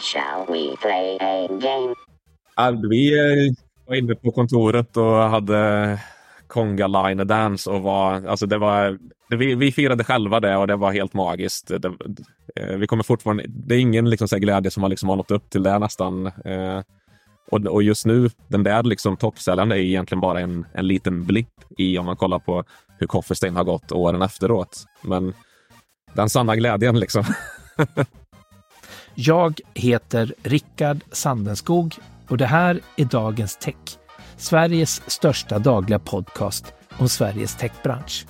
Shall we play a game? Vi eh, var inne på kontoret och hade Konga Line Dance och var, alltså det var, vi, vi firade själva det och det var helt magiskt. Det, eh, vi kommer fortfarande, det är ingen liksom så glädje som har liksom nått upp till det nästan. Eh, och, och just nu, den där liksom toppsäljaren är egentligen bara en, en liten blipp i om man kollar på hur Coffee har gått åren efteråt. Men den sanna glädjen liksom. Jag heter Rickard Sandenskog och det här är Dagens Tech. Sveriges största dagliga podcast om Sveriges techbransch.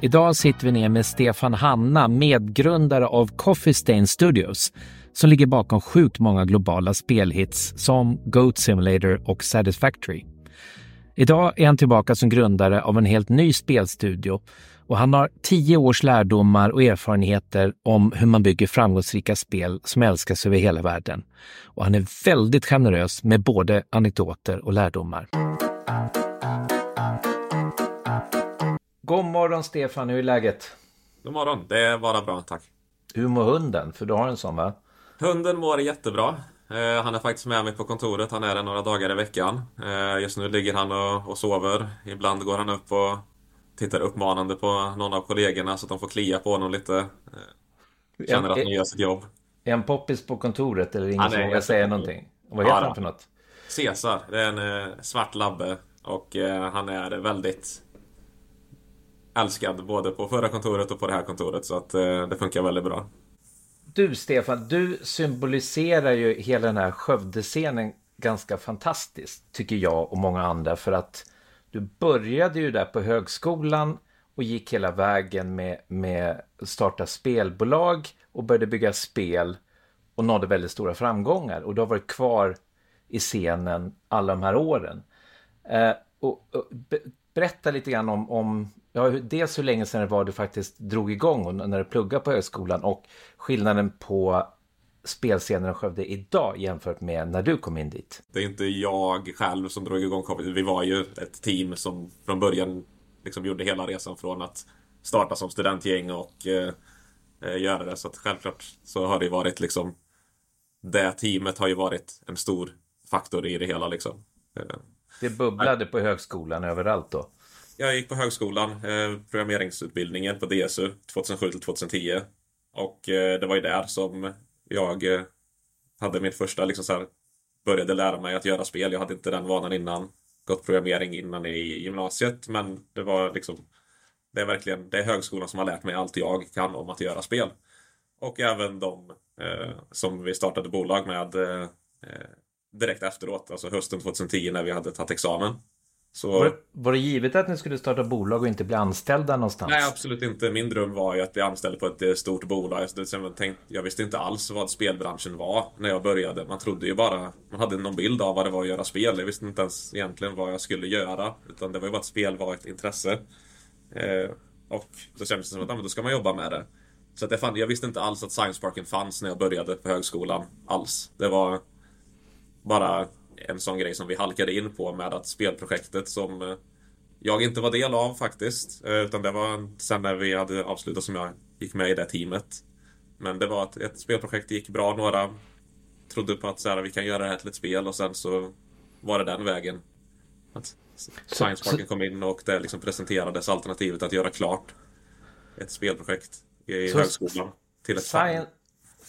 Idag sitter vi ner med Stefan Hanna, medgrundare av Coffee Stain Studios, som ligger bakom sjukt många globala spelhits som Goat Simulator och Satisfactory. Idag är han tillbaka som grundare av en helt ny spelstudio och han har tio års lärdomar och erfarenheter om hur man bygger framgångsrika spel som älskas över hela världen. Och han är väldigt generös med både anekdoter och lärdomar. God morgon Stefan, hur är läget? God morgon, det är bara bra, tack. Hur mår hunden? För du har en sån va? Hunden mår jättebra. Eh, han är faktiskt med mig på kontoret. Han är där några dagar i veckan. Eh, just nu ligger han och, och sover. Ibland går han upp och tittar uppmanande på någon av kollegorna så att de får klia på honom lite. Eh, känner att han gör sitt jobb. Är han poppis på kontoret eller ingen som vågar säga någonting? Vad heter ja, han för något? Cesar. Det är en eh, svart labbe och eh, han är väldigt älskad både på förra kontoret och på det här kontoret så att det funkar väldigt bra. Du Stefan, du symboliserar ju hela den här Skövde-scenen ganska fantastiskt tycker jag och många andra för att du började ju där på högskolan och gick hela vägen med, med starta spelbolag och började bygga spel och nådde väldigt stora framgångar. Och du har varit kvar i scenen alla de här åren. Eh, och, och be, berätta lite grann om, om ja, dels hur länge sedan det var du faktiskt drog igång och när du pluggade på högskolan och skillnaden på spelscenen i Skövde idag jämfört med när du kom in dit? Det är inte jag själv som drog igång Covid. Vi var ju ett team som från början liksom gjorde hela resan från att starta som studentgäng och eh, eh, göra det. Så att självklart så har det varit liksom det teamet har ju varit en stor faktor i det hela liksom. Eh, det bubblade på högskolan överallt då? Jag gick på högskolan, eh, programmeringsutbildningen på DSU 2007 till 2010. Och eh, det var ju där som jag eh, hade min första, liksom så här, började lära mig att göra spel. Jag hade inte den vanan innan. Gått programmering innan i gymnasiet, men det var liksom det är verkligen det är högskolan som har lärt mig allt jag kan om att göra spel. Och även de eh, som vi startade bolag med eh, eh direkt efteråt, alltså hösten 2010 när vi hade tagit examen. Så... Var, det, var det givet att ni skulle starta bolag och inte bli anställda någonstans? Nej, absolut inte. Min dröm var ju att bli anställd på ett eh, stort bolag. Jag, tänkte, jag visste inte alls vad spelbranschen var när jag började. Man trodde ju bara... Man hade någon bild av vad det var att göra spel. Jag visste inte ens egentligen vad jag skulle göra. Utan det var ju bara att spel var ett intresse. Eh, och då kändes det som att då ska man jobba med det. Så att det fann, jag visste inte alls att Science Parken fanns när jag började på högskolan. Alls. Det var bara en sån grej som vi halkade in på med att spelprojektet som eh, jag inte var del av faktiskt. Eh, utan det var sen när vi hade avslutat som jag gick med i det teamet. Men det var att ett spelprojekt gick bra. Några trodde på att så här, vi kan göra det här till ett spel och sen så var det den vägen. Att Science Parken kom in och det liksom presenterades alternativet att göra klart ett spelprojekt i så högskolan. Till ett science,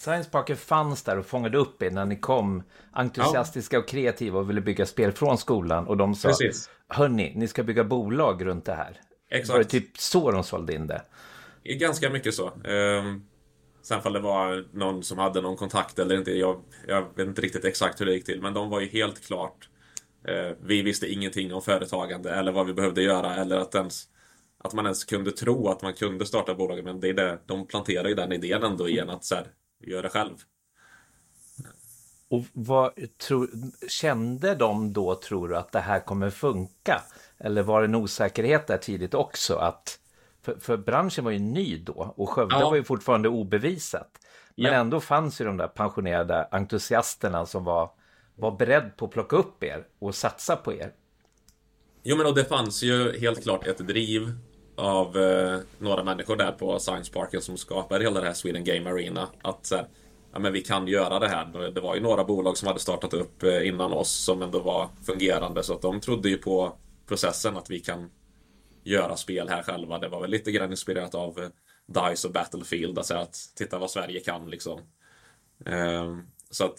Science Parker fanns där och fångade upp er när ni kom entusiastiska och kreativa och ville bygga spel från skolan och de sa Precis. Hörni, ni ska bygga bolag runt det här. Exakt. Var det typ så de sålde in det? Ganska mycket så. Um, sen fall det var någon som hade någon kontakt eller inte, jag, jag vet inte riktigt exakt hur det gick till, men de var ju helt klart uh, Vi visste ingenting om företagande eller vad vi behövde göra eller att ens att man ens kunde tro att man kunde starta bolag. Men det är det, de planterar ju den idén ändå igen att så här, gör det själv. Och vad tro, kände de då, tror du, att det här kommer funka? Eller var det en osäkerhet där tidigt också? Att, för, för branschen var ju ny då och Skövde ja. var ju fortfarande obevisat. Men ja. ändå fanns ju de där pensionerade entusiasterna som var, var beredd på att plocka upp er och satsa på er. Jo men och det fanns ju helt klart ett driv av eh, några människor där på Science Parken som skapade hela det här Sweden Game Arena. Att så här, ja, men vi kan göra det här. Det var ju några bolag som hade startat upp eh, innan oss som ändå var fungerande så att de trodde ju på processen att vi kan göra spel här själva. Det var väl lite grann inspirerat av eh, DICE och Battlefield. Alltså att titta vad Sverige kan liksom. Ehm, så att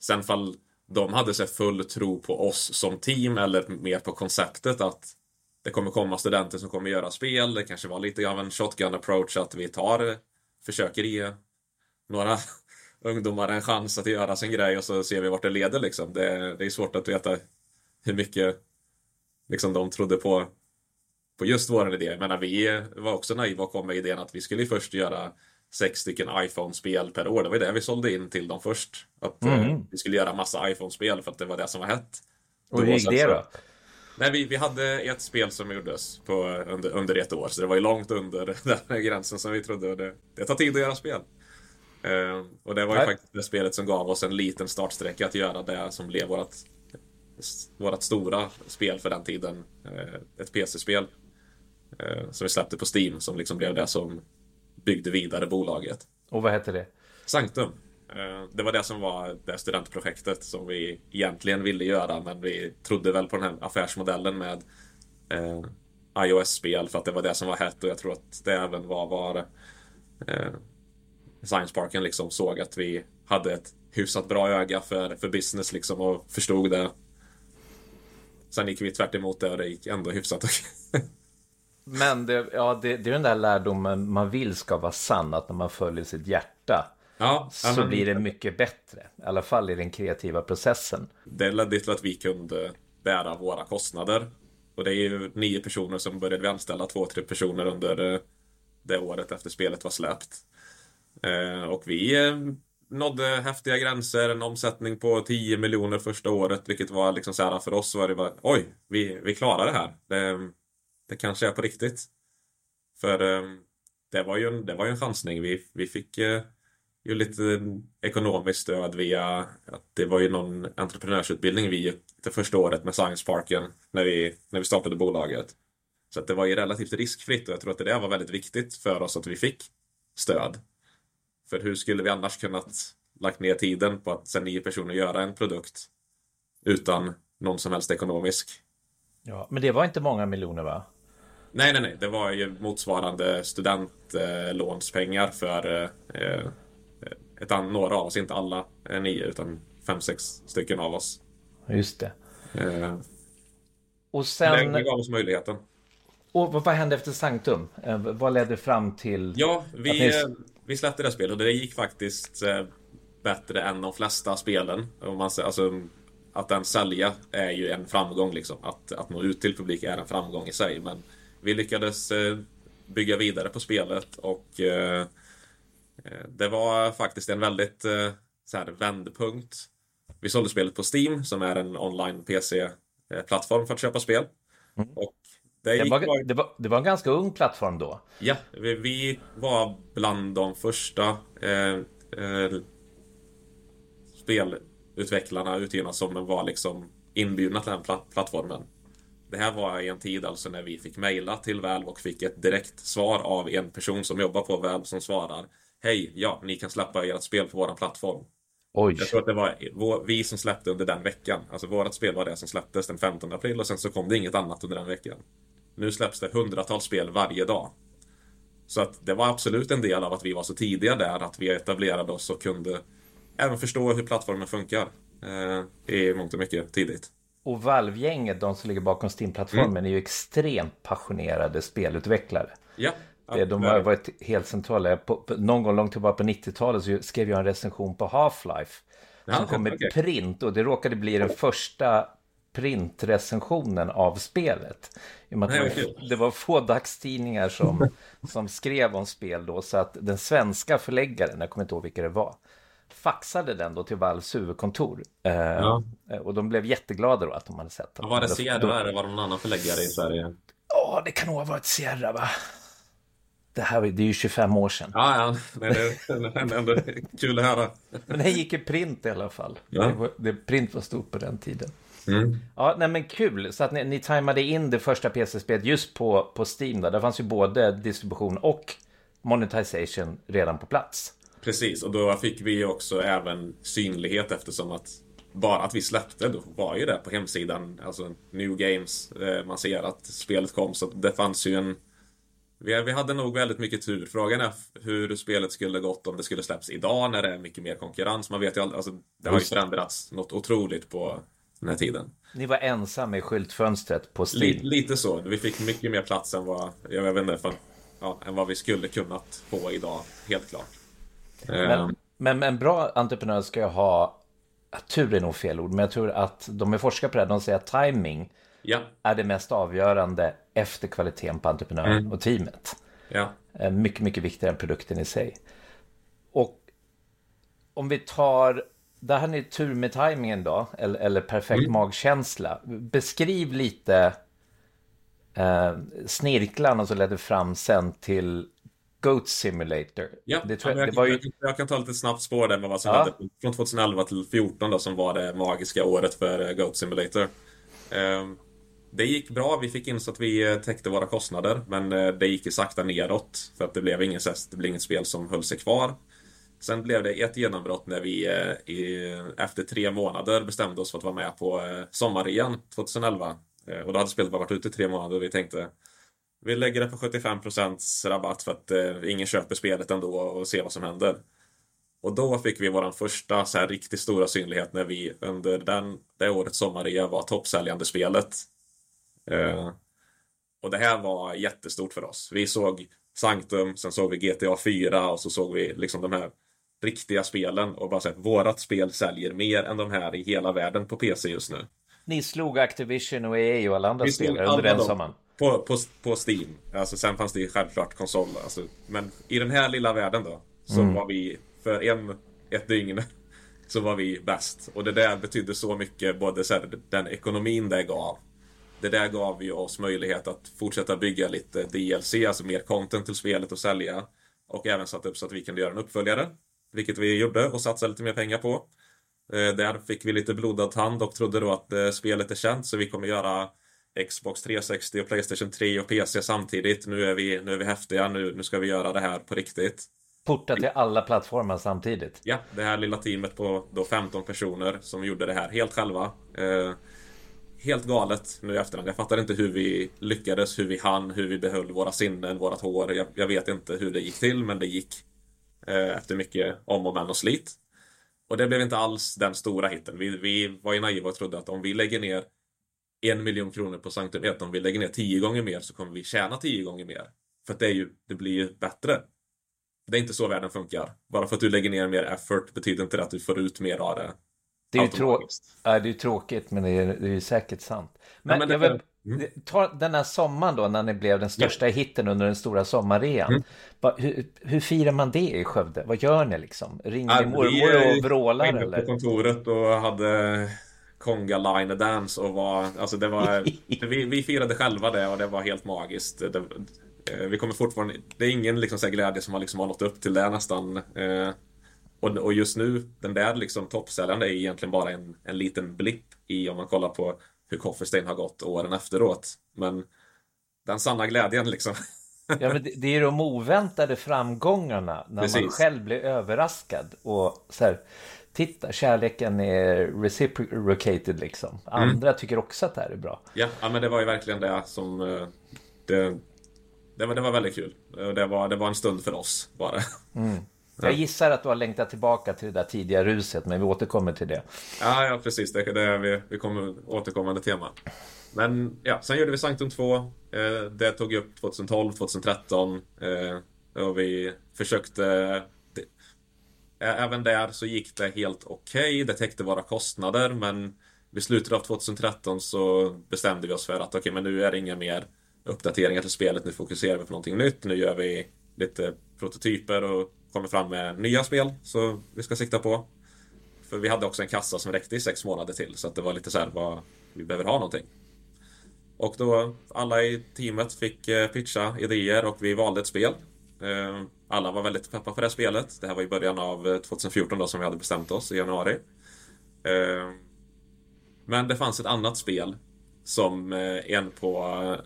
sen fall de hade så full tro på oss som team eller mer på konceptet att det kommer komma studenter som kommer göra spel. Det kanske var lite av en shotgun approach att vi tar, försöker ge några ungdomar en chans att göra sin grej och så ser vi vart det leder liksom. Det, det är svårt att veta hur mycket liksom de trodde på, på just vår idé. Jag menar, vi var också naiva och kom med idén att vi skulle först göra sex stycken iPhone-spel per år. Det var det vi sålde in till dem först. Att mm. eh, vi skulle göra massa iPhone-spel för att det var det som var hett. Och hur gick det då? Nej, vi, vi hade ett spel som gjordes på, under, under ett år, så det var ju långt under den gränsen som vi trodde. Det, det tar tid att göra spel. Uh, och det var ju Nej. faktiskt det spelet som gav oss en liten startsträcka att göra det som blev vårt, vårt stora spel för den tiden. Uh, ett PC-spel. Uh, som vi släppte på Steam, som liksom blev det som byggde vidare bolaget. Och vad hette det? Sanctum. Eh, det var det som var det studentprojektet som vi egentligen ville göra men vi trodde väl på den här affärsmodellen med eh, iOS-spel för att det var det som var hett och jag tror att det även var var eh, Science Parken liksom såg att vi hade ett hyfsat bra öga för, för business liksom och förstod det. Sen gick vi tvärt emot det och det gick ändå hyfsat. Men det, ja, det, det är den där lärdomen man vill ska vara sann, att när man följer sitt hjärta ja, så men... blir det mycket bättre. I alla fall i den kreativa processen. Det ledde till att vi kunde bära våra kostnader. Och det är ju nio personer som började vi anställa två, tre personer under eh, det året efter spelet var släppt. Eh, och vi eh, nådde häftiga gränser, en omsättning på 10 miljoner första året, vilket var liksom så här för oss var det bara oj, vi, vi klarar det här. Det, det kanske är på riktigt. För det var ju en, det var ju en chansning. Vi, vi fick ju lite ekonomiskt stöd via att det var ju någon entreprenörsutbildning vi gick det första året med Science Parken när vi, när vi startade bolaget. Så att det var ju relativt riskfritt och jag tror att det var väldigt viktigt för oss att vi fick stöd. För hur skulle vi annars kunnat lagt ner tiden på att sen nio personer göra en produkt utan någon som helst ekonomisk? Ja, men det var inte många miljoner va? Nej, nej, nej. Det var ju motsvarande studentlånspengar för eh, ett, några av oss, inte alla nio utan fem, sex stycken av oss. Just det. Eh, och sen... Det gav oss möjligheten. Och vad hände efter Sanctum? Eh, vad ledde fram till? Ja, vi, ni... Eh, vi släppte det spelet och det gick faktiskt eh, bättre än de flesta spelen. Om man, alltså, att den sälja är ju en framgång liksom. Att, att nå ut till publik är en framgång i sig. Men vi lyckades eh, bygga vidare på spelet och eh, Eh, det var faktiskt en väldigt eh, så här, vändpunkt. Vi sålde spelet på Steam som är en online PC-plattform för att köpa spel. Mm. Och det, det, var, det, var, det, var, en ganska ung plattform då. Ja, vi, vi var bland de första eh, eh, spelutvecklarna, utgivarna som var liksom inbjudna till den plattformen. Det här var i en tid alltså när vi fick mejla till Valve och fick ett direkt svar av en person som jobbar på Valve som svarar Hej, ja, ni kan släppa ert spel på våran plattform. Oj. Jag tror att det var vi som släppte under den veckan. Alltså vårat spel var det som släpptes den 15 april och sen så kom det inget annat under den veckan. Nu släpps det hundratals spel varje dag. Så att det var absolut en del av att vi var så tidiga där, att vi etablerade oss och kunde även förstå hur plattformen funkar. Eh, I mångt och mycket tidigt. Och Valve-gänget, de som ligger bakom Steam-plattformen, mm. är ju extremt passionerade spelutvecklare. Ja. Det, de har varit helt centrala. På, någon gång långt tillbaka på 90-talet så skrev jag en recension på Half-Life. Som ja, kom med okay. print och det råkade bli den första printrecensionen av spelet. I och Nej, det, det var få dagstidningar som, som skrev om spel då, så att den svenska förläggaren, jag kommer inte ihåg vilka det var, faxade den då till Valves huvudkontor. Eh, ja. Och de blev jätteglada då att de hade sett den. Var det Sierra eller var det någon annan förläggare i Sverige? Ja, det kan nog ha varit Sierra va? Det här det är ju 25 år sedan. Ja, ja. Nej, det är ändå kul att höra. Men det gick i print i alla fall. Ja. Det, var, det, print var stort på den tiden. Mm. Ja, nej men kul. Så att ni, ni tajmade in det första PC-spelet just på, på Steam. Där. Där fanns ju både distribution och monetization redan på plats. Precis, och då fick vi också även synlighet eftersom att bara att vi släppte, då var ju det på hemsidan, alltså New Games, eh, man ser att spelet kom, så det fanns ju en vi, vi hade nog väldigt mycket tur. Frågan är hur spelet skulle gått om det skulle släpps idag när det är mycket mer konkurrens. Man vet ju aldrig, alltså, det har ju förändrats något otroligt på den här tiden. Ni var ensamma i skyltfönstret på Steam. Lite, lite så. Vi fick mycket mer plats än vad, jag vet inte, för, ja, än vad vi skulle kunnat få idag, helt klart. Men, um, men en bra entreprenör ska ju ha, tur är nog fel ord, men jag tror att de är forskare på det, de säger att timing ja. är det mest avgörande efter kvaliteten på entreprenören mm. och teamet. Ja. Eh, mycket, mycket viktigare än produkten i sig. Och om vi tar, det här är tur med tajmingen då, eller, eller perfekt mm. magkänsla. Beskriv lite eh, snirklarna som ledde fram sen till Goat Simulator. Ja, det tror jag, det var ju... jag, kan ta lite snabbt spår där med vad som ja. hände från 2011 till 2014 då, som var det magiska året för eh, Goat Simulator. Um, det gick bra, vi fick in så att vi eh, täckte våra kostnader, men eh, det gick ju sakta neråt för att det blev inget, det blev inget spel som höll sig kvar. Sen blev det ett genombrott när vi eh, i, efter tre månader bestämde oss för att vara med på sommarrean 2011. Och då hade spelet bara varit ute i tre månader och vi tänkte vi lägger det på 75% rabatt för att ingen köper spelet ändå och ser vad som händer. Och då fick vi vår första så här riktigt stora synlighet när vi under den, det årets sommarrea var toppsäljande spelet. Eh, och det här var jättestort för oss. Vi såg Sanctum, sen såg vi GTA 4 och så såg vi liksom de här riktiga spelen och bara så att vårat spel säljer mer än de här i hela världen på PC just nu. Ni slog Activision och EA och alla andra spelare under den sommaren? På, på, på Steam. Alltså, sen fanns det ju självklart konsol. Alltså, men i den här lilla världen då. Så mm. var vi för en, ett dygn så var vi bäst. Och det där betydde så mycket, både så här, den ekonomin det gav. Det där gav ju oss möjlighet att fortsätta bygga lite DLC, alltså mer content till spelet och sälja. Och även satt upp så att vi kunde göra en uppföljare. Vilket vi gjorde och satsade lite mer pengar på. Eh, där fick vi lite blodad tand och trodde då att eh, spelet är känt så vi kommer göra Xbox 360 och Playstation 3 och PC samtidigt. Nu är vi, nu är vi häftiga, nu, nu ska vi göra det här på riktigt. Porta till alla plattformar samtidigt. Ja, det här lilla teamet på då 15 personer som gjorde det här helt själva. Helt galet nu i efterhand. Jag fattar inte hur vi lyckades, hur vi hann, hur vi behöll våra sinnen, vårat hår. Jag, jag vet inte hur det gick till, men det gick. Eh, efter mycket om och men och slit. Och det blev inte alls den stora hitten. Vi, vi var ju naiva och trodde att om vi lägger ner en miljon kronor på Sanktum 1. Om vi lägger ner tio gånger mer så kommer vi tjäna tio gånger mer. För att det, är ju, det blir ju bättre. Det är inte så världen funkar. Bara för att du lägger ner mer effort betyder inte det att du får ut mer av det. Det är ju trå ja, det är tråkigt, men det är, det är ju säkert sant. Men, ja, men det, jag vill, mm. ta den här sommaren då, när ni blev den största ja. hitten under den stora sommarrean. Mm. hur, hur firar man det i Skövde? Vad gör ni liksom? Ringer ni mormor och vrålar? Vi på kontoret och hade Konga Line Dance och var, alltså det var, vi, vi firade själva det och det var helt magiskt. Det, eh, vi kommer fortfarande, det är ingen liksom så glädje som har, liksom har nått upp till det nästan. Eh, och, och just nu, den där liksom toppsäljaren är egentligen bara en, en liten blipp i om man kollar på hur Coffee har gått åren efteråt. Men den sanna glädjen liksom. Ja, men det, det är de oväntade framgångarna när Precis. man själv blir överraskad. Och så här, titta, kärleken är reciprocated liksom. Mm. Andra mm. tycker också att det här är bra. Ja, ja, men det var ju verkligen det som... Eh, det, det, var, det var väldigt kul. Det var, det var en stund för oss bara. Mm. Jag gissar att du har längtat tillbaka till det där tidiga ruset, men vi återkommer till det. Ja, ja precis. Det, det är vi, vi kommer återkommande tema. Men ja, sen gjorde vi Sanctum 2. Eh, det tog upp 2012, 2013. Eh, och vi försökte Även där så gick det helt okej. Okay. Det täckte våra kostnader men vid slutet av 2013 så bestämde vi oss för att okej, okay, men nu är det inga mer uppdateringar till spelet. Nu fokuserar vi på någonting nytt. Nu gör vi lite prototyper och kommer fram med nya spel så vi ska sikta på. För vi hade också en kassa som räckte i sex månader till så att det var lite så här, vad, vi behöver ha någonting. Och då alla i teamet fick eh, pitcha idéer och vi valde ett spel. Eh, alla var väldigt peppa på det här spelet. Det här var i början av eh, 2014 då som vi hade bestämt oss i januari. Men det fanns ett annat spel som en på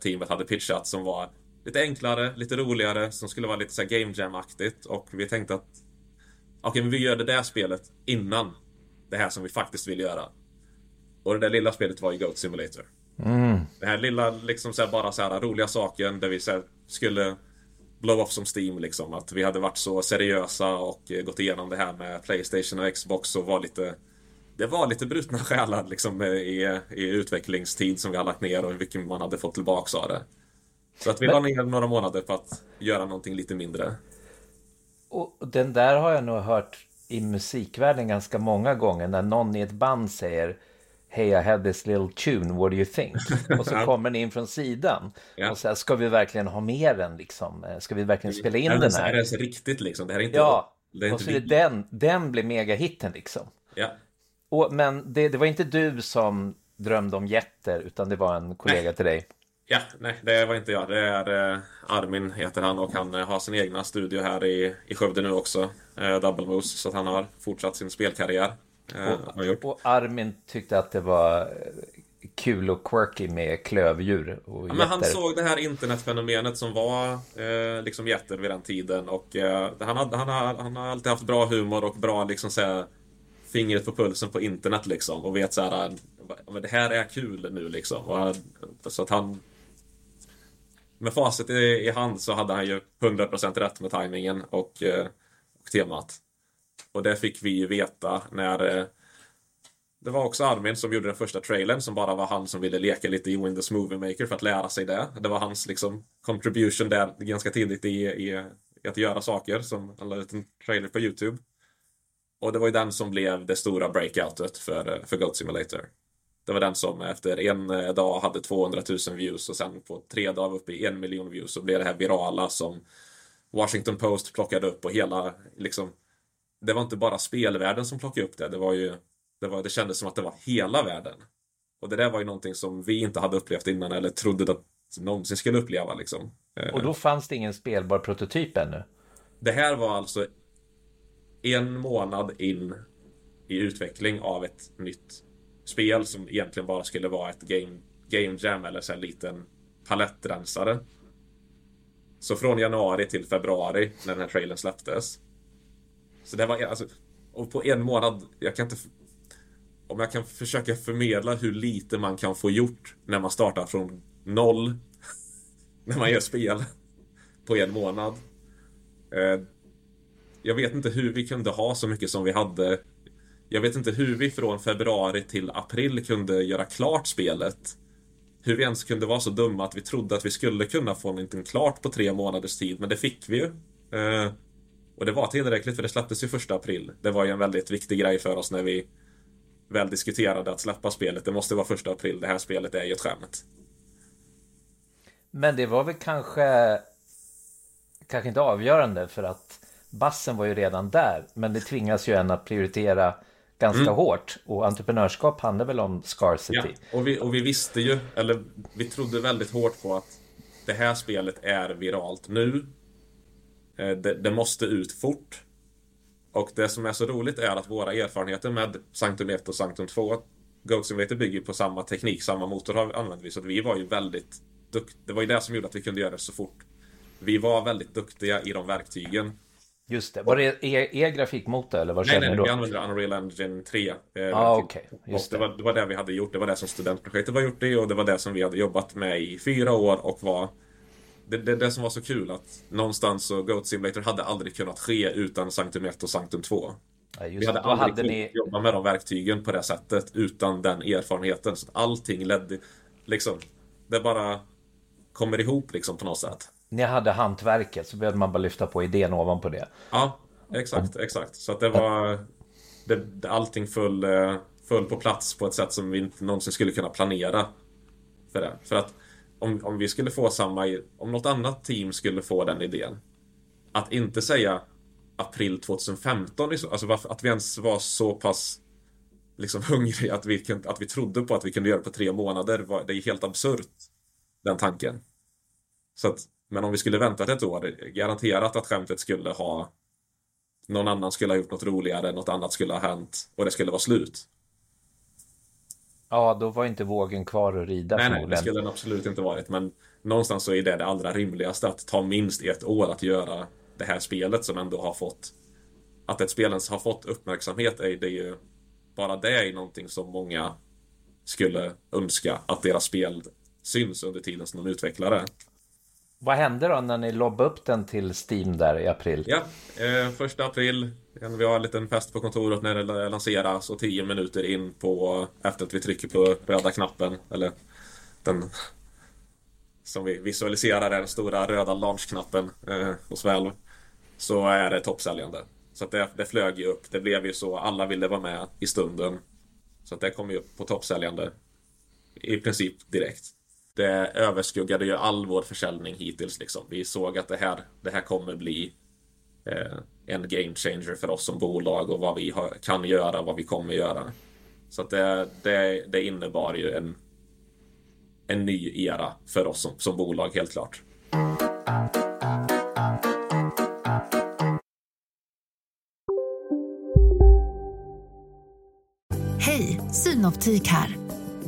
teamet hade pitchat som var lite enklare, lite roligare, som skulle vara lite så game jam-aktigt och vi tänkte att okej, okay, men vi gör det där spelet innan det här som vi faktiskt vill göra. Och det där lilla spelet var ju Goat Simulator. Mm. Det här lilla, liksom så här, bara så här roliga saken där vi här, skulle blow off som Steam liksom. Att vi hade varit så seriösa och eh, gått igenom det här med Playstation och Xbox och var lite det var lite brutna själar liksom i, i utvecklingstid som vi har lagt ner och mycket man hade fått tillbaks av det. Så att vi la ner några månader på att göra någonting lite mindre. Och den där har jag nog hört i musikvärlden ganska många gånger när någon i ett band säger Hey I have this little tune, what do you think? Och så kommer den in från sidan. Ja. Och så här, ska vi verkligen ha med den liksom? Ska vi verkligen spela in ja, den här? Det är så riktigt liksom. Det här är inte... Ja, det är och så är det den, den blir megahitten liksom. Ja. Och, men det, det var inte du som drömde om jätter, utan det var en kollega nej. till dig. Ja, nej, det var inte jag. Det är eh, Armin heter han och han eh, har sin egna studio här i, i Skövde nu också. Eh, Double Moose, så att han har fortsatt sin spelkarriär. Och, och, Armin tyckte att det var kul och quirky med klövdjur och ja, men Han såg det här internetfenomenet som var eh, liksom jätter vid den tiden och eh, han, hade, han, har, han har alltid haft bra humor och bra liksom så fingret på pulsen på internet liksom och vet så här det här är kul nu liksom. Och, så att han med facit i, i hand så hade han ju 100% rätt med tajmingen och, eh, och temat. Och det fick vi ju veta när eh, det var också Armin som gjorde den första trailern som bara var han som ville leka lite i Windows Movie Maker för att lära sig det. Det var hans liksom contribution där ganska tidigt i, i, i att göra saker som han la ut en trailer på Youtube. Och det var ju den som blev det stora breakoutet för, eh, för Goat Simulator. Det var den som efter en eh, dag hade 200 000 views och sen på tre dagar uppe i en miljon views så blev det här virala som Washington Post plockade upp och hela liksom det var inte bara spelvärlden som plockade upp det. Det var ju det, var, det kändes som att det var hela världen. Och det där var ju någonting som vi inte hade upplevt innan eller trodde att någonsin skulle uppleva liksom. Eh, och då fanns det ingen spelbar prototyp ännu? Det här var alltså en månad in i utveckling av ett nytt spel som egentligen bara skulle vara ett game, game jam eller så en liten palettrensare. Så från januari till februari när den här trailern släpptes. Så det var alltså, och på en månad, jag kan inte om jag kan försöka förmedla hur lite man kan få gjort när man startar från noll när man gör spel på en månad. Eh, jag vet inte hur vi kunde ha så mycket som vi hade jag vet inte hur vi från februari till april kunde göra klart spelet. Hur vi ens kunde vara så dumma att vi trodde att vi skulle kunna få någonting klart på tre månaders tid, men det fick vi ju. Eh, och det var tillräckligt för det släpptes ju första april. Det var ju en väldigt viktig grej för oss när vi väl diskuterade att släppa spelet. Det måste vara första april. Det här spelet är ju ett skämt. Men det var väl kanske kanske inte avgörande för att bassen var ju redan där. Men det tvingas ju en att prioritera ganska mm. hårt. Och entreprenörskap handlar väl om scarcity. Ja, och vi, och vi visste ju, eller vi trodde väldigt hårt på att det här spelet är viralt nu. Eh, det, det måste ut fort. Och det som är så roligt är att våra erfarenheter med Sanctum 1 och Sanctum 2 Goat Simulator bygger på samma teknik, samma motor har vi. Så vi var ju väldigt duktiga. Det var ju det som gjorde att vi kunde göra det så fort. Vi var väldigt duktiga i de verktygen. Just det. Var det er, er grafikmotor eller vad Nej, nej, vi använde Unreal Engine 3. Eh, ah, okay. Just det. Det, var, det var det vi hade gjort. Det var det som studentprojektet var gjort i och det var det som vi hade jobbat med i fyra år och var det, det, det som var så kul att någonstans så Goat Simulator hade aldrig kunnat ske utan Sanctum 1 och Sanctum 2. Ja, vi hade aldrig hade kunnat ni... jobba med de verktygen på det sättet utan den erfarenheten. Så att allting ledde, liksom, det bara kommer ihop liksom på något sätt ni hade hantverket så behövde man bara lyfta på idén ovanpå det. Ja, exakt, exakt. Så att det var... Det, allting föll, eh, föll på plats på ett sätt som vi inte någonsin skulle kunna planera. För det. För att om, om vi skulle få samma... Om något annat team skulle få den idén. Att inte säga april 2015, alltså att vi ens var så pass liksom hungriga att vi, att vi trodde på att vi kunde göra det på tre månader. Det är helt absurt, den tanken. Så att men om vi skulle väntat ett år, garanterat att skämtet skulle ha någon annan skulle ha gjort något roligare, något annat skulle ha hänt och det skulle vara slut. Ja, då var inte vågen kvar att rida Nej, nej, det skulle den absolut inte varit. Men någonstans så är det det allra rimligaste att ta minst ett år att göra det här spelet som ändå har fått att ett spel ens har fått uppmärksamhet är det ju bara det är någonting som många skulle önska att deras spel syns under tiden som de utvecklar det. Vad hände då när ni lobbade upp den till Steam där i april? Ja, eh, första april. Vi har en liten fest på kontoret när det lanseras och tio minuter in på efter att vi trycker på röda knappen eller den som vi visualiserar den stora röda launchknappen eh, hos Valve så är det toppsäljande. Så att det, det flög ju upp. Det blev ju så. Alla ville vara med i stunden. Så att det kom ju upp på toppsäljande i princip direkt. Det överskuggade ju all vår försäljning hittills. Liksom. Vi såg att det här, det här kommer bli eh, en game changer för oss som bolag och vad vi har, kan göra, och vad vi kommer göra. Så att det, det, det innebar ju en, en ny era för oss som, som bolag helt klart. Hej, Synoptik här.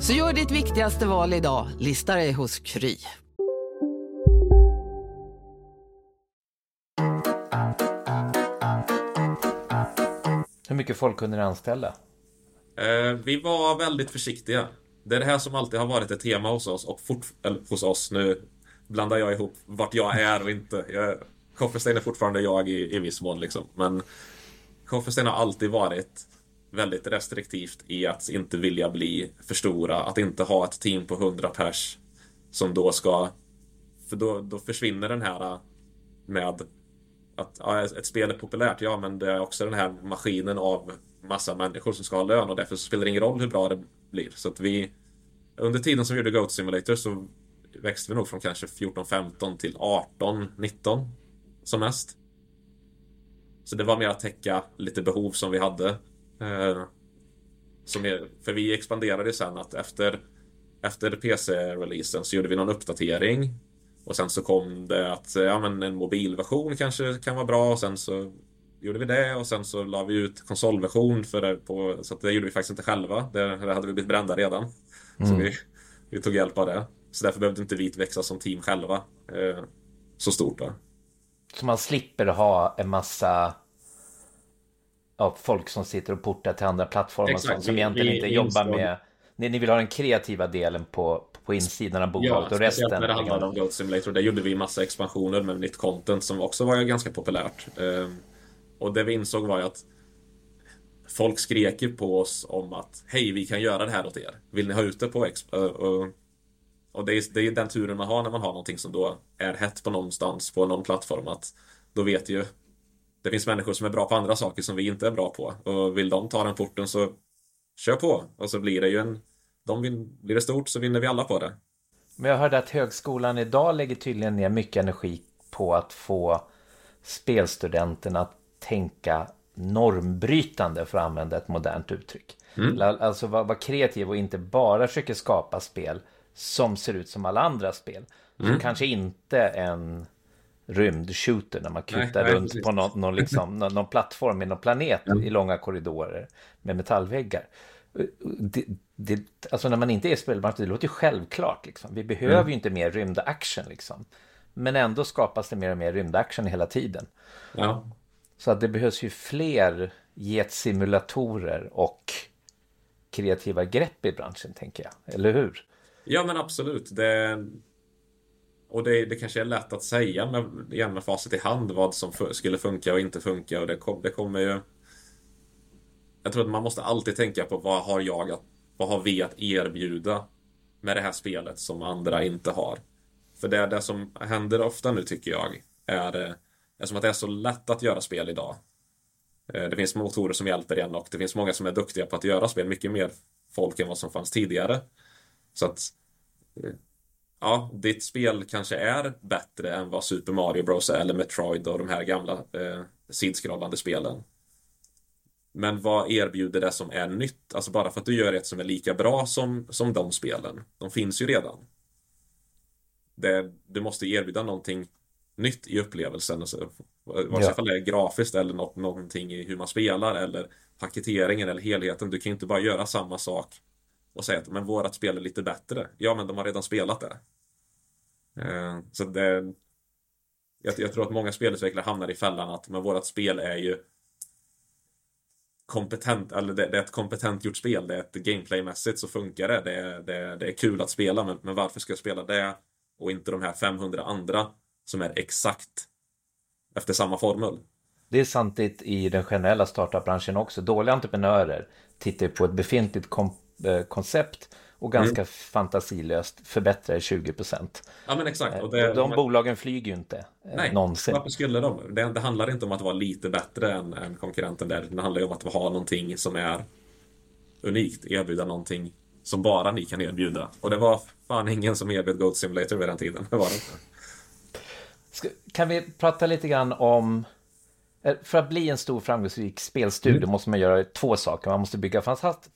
Så gör ditt viktigaste val idag, lista dig hos Kry. Hur mycket folk kunde ni anställa? Eh, vi var väldigt försiktiga. Det är det här som alltid har varit ett tema hos oss och fort, eller, hos oss. Nu blandar jag ihop vart jag är och inte. Jag, Koffestein är fortfarande jag i, i viss mån liksom. Men Koffestein har alltid varit väldigt restriktivt i att inte vilja bli för stora. Att inte ha ett team på 100 pers som då ska... För då, då försvinner den här äh, med att ja, ett spel är populärt, ja men det är också den här maskinen av massa människor som ska ha lön och därför spelar det ingen roll hur bra det blir. Så att vi under tiden som vi gjorde Goat Simulator så växte vi nog från kanske 14-15 till 18-19 som mest. Så det var mer att täcka lite behov som vi hade. Eh, som är, för vi expanderade sen att efter, efter PC-releasen så gjorde vi någon uppdatering. Och sen så kom det att ja, men en mobilversion kanske kan vara bra och sen så gjorde vi det och sen så la vi ut konsolversion för det på, så det gjorde vi faktiskt inte själva. Det, det hade vi blivit brända redan. Mm. Så vi, vi tog hjälp av det. Så därför behövde inte vi växa som team själva eh, så stort. Då. Så man slipper ha en massa ja, folk som sitter och portar till andra plattformar Exakt, som, som egentligen vi, inte jobbar med ni, ni vill ha den kreativa delen på, på insidan av bolaget ja, och resten. när det handlade om Goat Simulator. Där gjorde vi massa expansioner med nytt content som också var ganska populärt. Ehm, och det vi insåg var ju att folk skrek på oss om att hej, vi kan göra det här åt er. Vill ni ha ut det på Exp och det är, det är den turen man har när man har någonting som då är hett på någonstans på någon plattform att då vet ju det finns människor som är bra på andra saker som vi inte är bra på och vill de ta den porten så kör på och så blir det ju en de vin, blir det stort så vinner vi alla på det. Men jag hörde att högskolan idag lägger tydligen ner mycket energi på att få spelstudenterna att tänka normbrytande för att använda ett modernt uttryck. Mm. Alltså vara var kreativ och inte bara försöka skapa spel som ser ut som alla andra spel. Mm. Kanske inte en rymdshooter när man kutar nej, runt nej, på någon, någon, liksom, någon, plattform i någon planet ja. i långa korridorer med metallväggar. Det, det, alltså när man inte är spelbranschen, det låter ju självklart. Liksom. Vi behöver mm. ju inte mer rymdaction. Liksom. Men ändå skapas det mer och mer rymdaction hela tiden. Ja. Så att det behövs ju fler getsimulatorer och kreativa grepp i branschen, tänker jag. Eller hur? Ja, men absolut. Det... Och det, det kanske är lätt att säga med, igen med facit i hand vad som skulle funka och inte funka. Och det, kom, det kommer ju... Jag tror att man måste alltid tänka på vad har jag att, vad har vi att erbjuda med det här spelet som andra inte har. För det, det som händer ofta nu tycker jag är eh, Eftersom att det är så lätt att göra spel idag. Eh, det finns motorer som hjälper en och det finns många som är duktiga på att göra spel. Mycket mer folk än vad som fanns tidigare. Så att eh, ja, ditt spel kanske är bättre än vad Super Mario Bros eller Metroid och de här gamla eh, sidskrollande spelen. Men vad erbjuder det som är nytt? Alltså bara för att du gör ett som är lika bra som, som de spelen. De finns ju redan. Det, du måste erbjuda någonting nytt i upplevelsen. Alltså, vare sig ja. det är grafiskt eller något, någonting i hur man spelar eller paketeringen eller helheten. Du kan ju inte bara göra samma sak och säga att men vårat spel är lite bättre. Ja, men de har redan spelat det. Eh, så det... Jag, jag tror att många spelutvecklare hamnar i fällan att men vårat spel är ju kompetent, eller det, det, är ett kompetent gjort spel. Det är ett gameplaymässigt så funkar det. Det, det, det är kul att spela, men, men varför ska jag spela det och inte de här 500 andra som är exakt efter samma formel? Det är samtidigt i den generella startupbranschen också. Dåliga entreprenörer tittar på ett befintligt komp koncept och ganska mm. fantasilöst förbättrar 20 procent. Ja men exakt. Och det, de, de bolagen flyger ju inte eh, Nej, någonsin. varför skulle de? Det, det, handlar inte om att vara lite bättre än, än konkurrenten där. Det handlar ju om att ha någonting som är unikt, erbjuda någonting som bara ni kan erbjuda. Och det var fan ingen som erbjöd Goat Simulator vid den tiden. Det var det inte. Kan vi prata lite grann om eh, för att bli en stor framgångsrik spelstudio mm. måste man göra två saker. Man måste bygga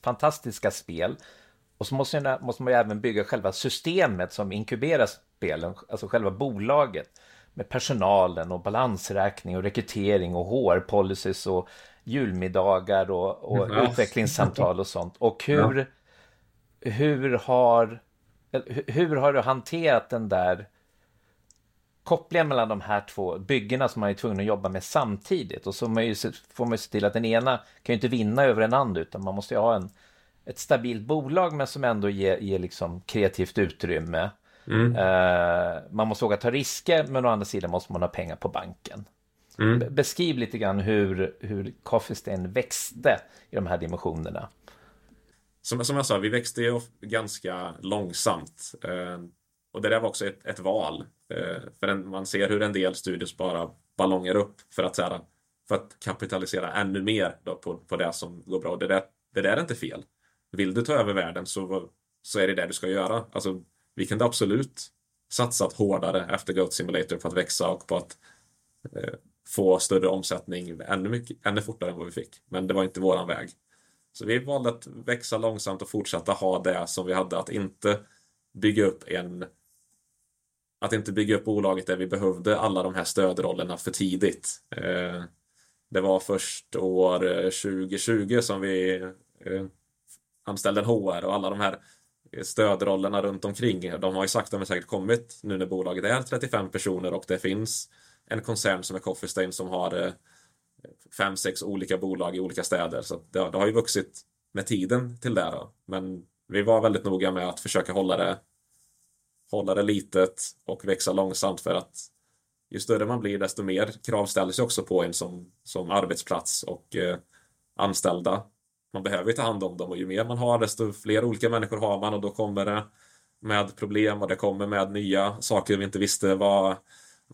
fantastiska spel och så måste, måste man ju även bygga själva systemet som inkuberar spelen, alltså själva bolaget med personalen och balansräkning och rekrytering och HR-policies och julmiddagar och, och mm. utvecklingssamtal och sånt. Och hur, ja. hur, har, hur har du hanterat den där kopplingen mellan de här två byggena som man är tvungen att jobba med samtidigt och så får man ju se till att den ena kan ju inte vinna över den andra utan man måste ju ha en ett stabilt bolag men som ändå ger, ger liksom kreativt utrymme. Mm. Uh, man måste våga ta risker men å andra sidan måste man ha pengar på banken. Mm. Beskriv lite grann hur, hur Coffee Stain växte i de här dimensionerna. Som, som jag sa, vi växte ju ganska långsamt. Uh, och det där var också ett, ett val. Eh, för en, man ser hur en del studios bara ballonger upp för att, här, för att kapitalisera ännu mer på, på det som går bra. Det där, det där är inte fel vill du ta över världen så, så är det det du ska göra. Alltså, vi kunde absolut satsat hårdare efter Goat Simulator på att växa och på att eh, få större omsättning ännu, mycket, ännu fortare än vad vi fick. Men det var inte våran väg. Så vi valde att växa långsamt och fortsätta ha det som vi hade, att inte bygga upp en att inte bygga upp bolaget där vi behövde alla de här stödrollerna för tidigt. Eh, det var först år eh, 2020 som vi eh, anställde en HR och alla de här stödrollerna runt omkring. De har ju sakta men säkert kommit nu när bolaget är 35 personer och det finns en koncern som är Coffee Stain som har fem, sex olika bolag i olika städer. Så det, det har ju vuxit med tiden till det. Då. Men vi var väldigt noga med att försöka hålla det, hålla det litet och växa långsamt för att ju större man blir desto mer krav ställs också på en som, som arbetsplats och eh, anställda. Man behöver ju ta hand om dem och ju mer man har desto fler olika människor har man och då kommer det med problem och det kommer med nya saker vi inte visste var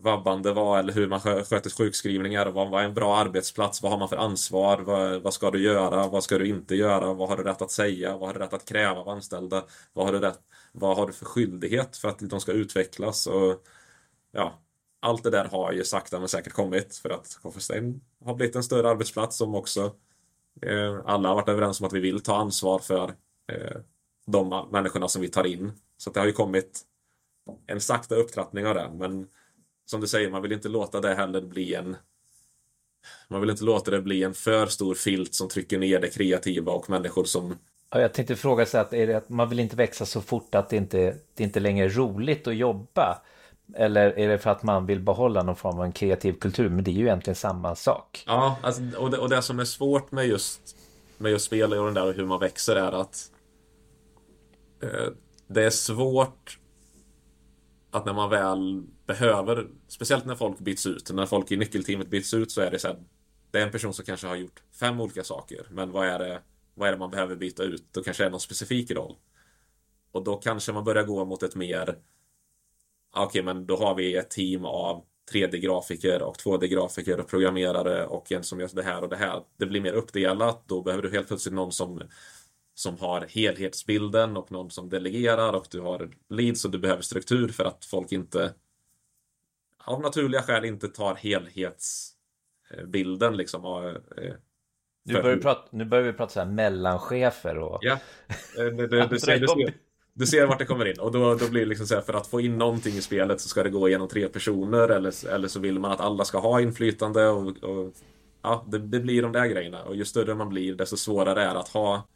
vabbande var eller hur man sköter sjukskrivningar. Vad, vad är en bra arbetsplats? Vad har man för ansvar? Vad, vad, ska du göra? Vad ska du inte göra? Vad har du rätt att säga? Vad har du rätt att kräva av anställda? Vad har du, rätt, vad har du för skyldighet för att de ska utvecklas? Och, ja, allt det där har ju sakta men säkert kommit för att Kofferstein har blivit en större arbetsplats som också Eh, alla har varit överens om att vi vill ta ansvar för eh, de människorna som vi tar in. Så det har ju kommit en sakta upptrappning av det. Men som du säger, man vill inte låta det heller bli en man vill inte låta det bli en för stor filt som trycker ner det kreativa och människor som Ja, jag tänkte fråga sig att, är det att man vill inte växa så fort att det inte, det inte längre är roligt att jobba. Eller är det för att man vill behålla någon form av en kreativ kultur? Men det är ju egentligen samma sak. Ja, alltså, och, det, och det som är svårt med just, med just spel och den där och hur man växer är att eh, det är svårt att när man väl behöver, speciellt när folk byts ut, när folk i nyckelteamet byts ut så är det så här, det är en person som kanske har gjort fem olika saker, men vad är det, vad är det man behöver byta ut? Då kanske det är någon specifik roll. Och då kanske man börjar gå mot ett mer ah, okej, okay, men då har vi ett team av 3D-grafiker och 2D-grafiker och programmerare och en som gör det här och det här. Det blir mer uppdelat. Då behöver du helt plötsligt någon som, som har helhetsbilden och någon som delegerar och du har leads och du behöver struktur för att folk inte av naturliga skäl inte tar helhetsbilden liksom. Eh, nu, börjar vi prata, nu börjar vi prata så här mellanchefer och... Ja, eh, det, det, du, ser, du, ser, du ser vart det kommer in. Och då, då blir det liksom så här för att få in någonting i spelet så ska det gå igenom tre personer eller, eller så vill man att alla ska ha inflytande och, och ja, det, det, blir de där grejerna. Och ju större man blir desto svårare är det att ha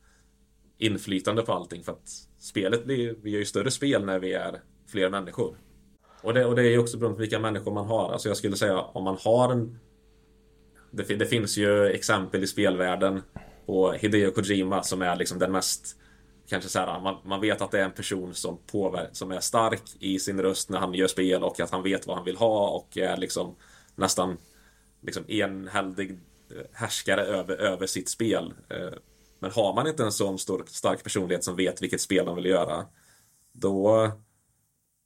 inflytande på allting för att spelet blir, vi gör ju större spel när vi är fler människor. Och det, och det är ju också beroende på vilka människor man har. Alltså jag skulle säga om man har en... Det, det finns ju exempel i spelvärlden på Hideo Kojima som är liksom den mest kanske så här, man, man vet att det är en person som påver som är stark i sin röst när han gör spel och att han vet vad han vill ha och är liksom nästan liksom enhällig eh, härskare över, över sitt spel. Eh, men har man inte en sån stor, stark personlighet som vet vilket spel man vill göra då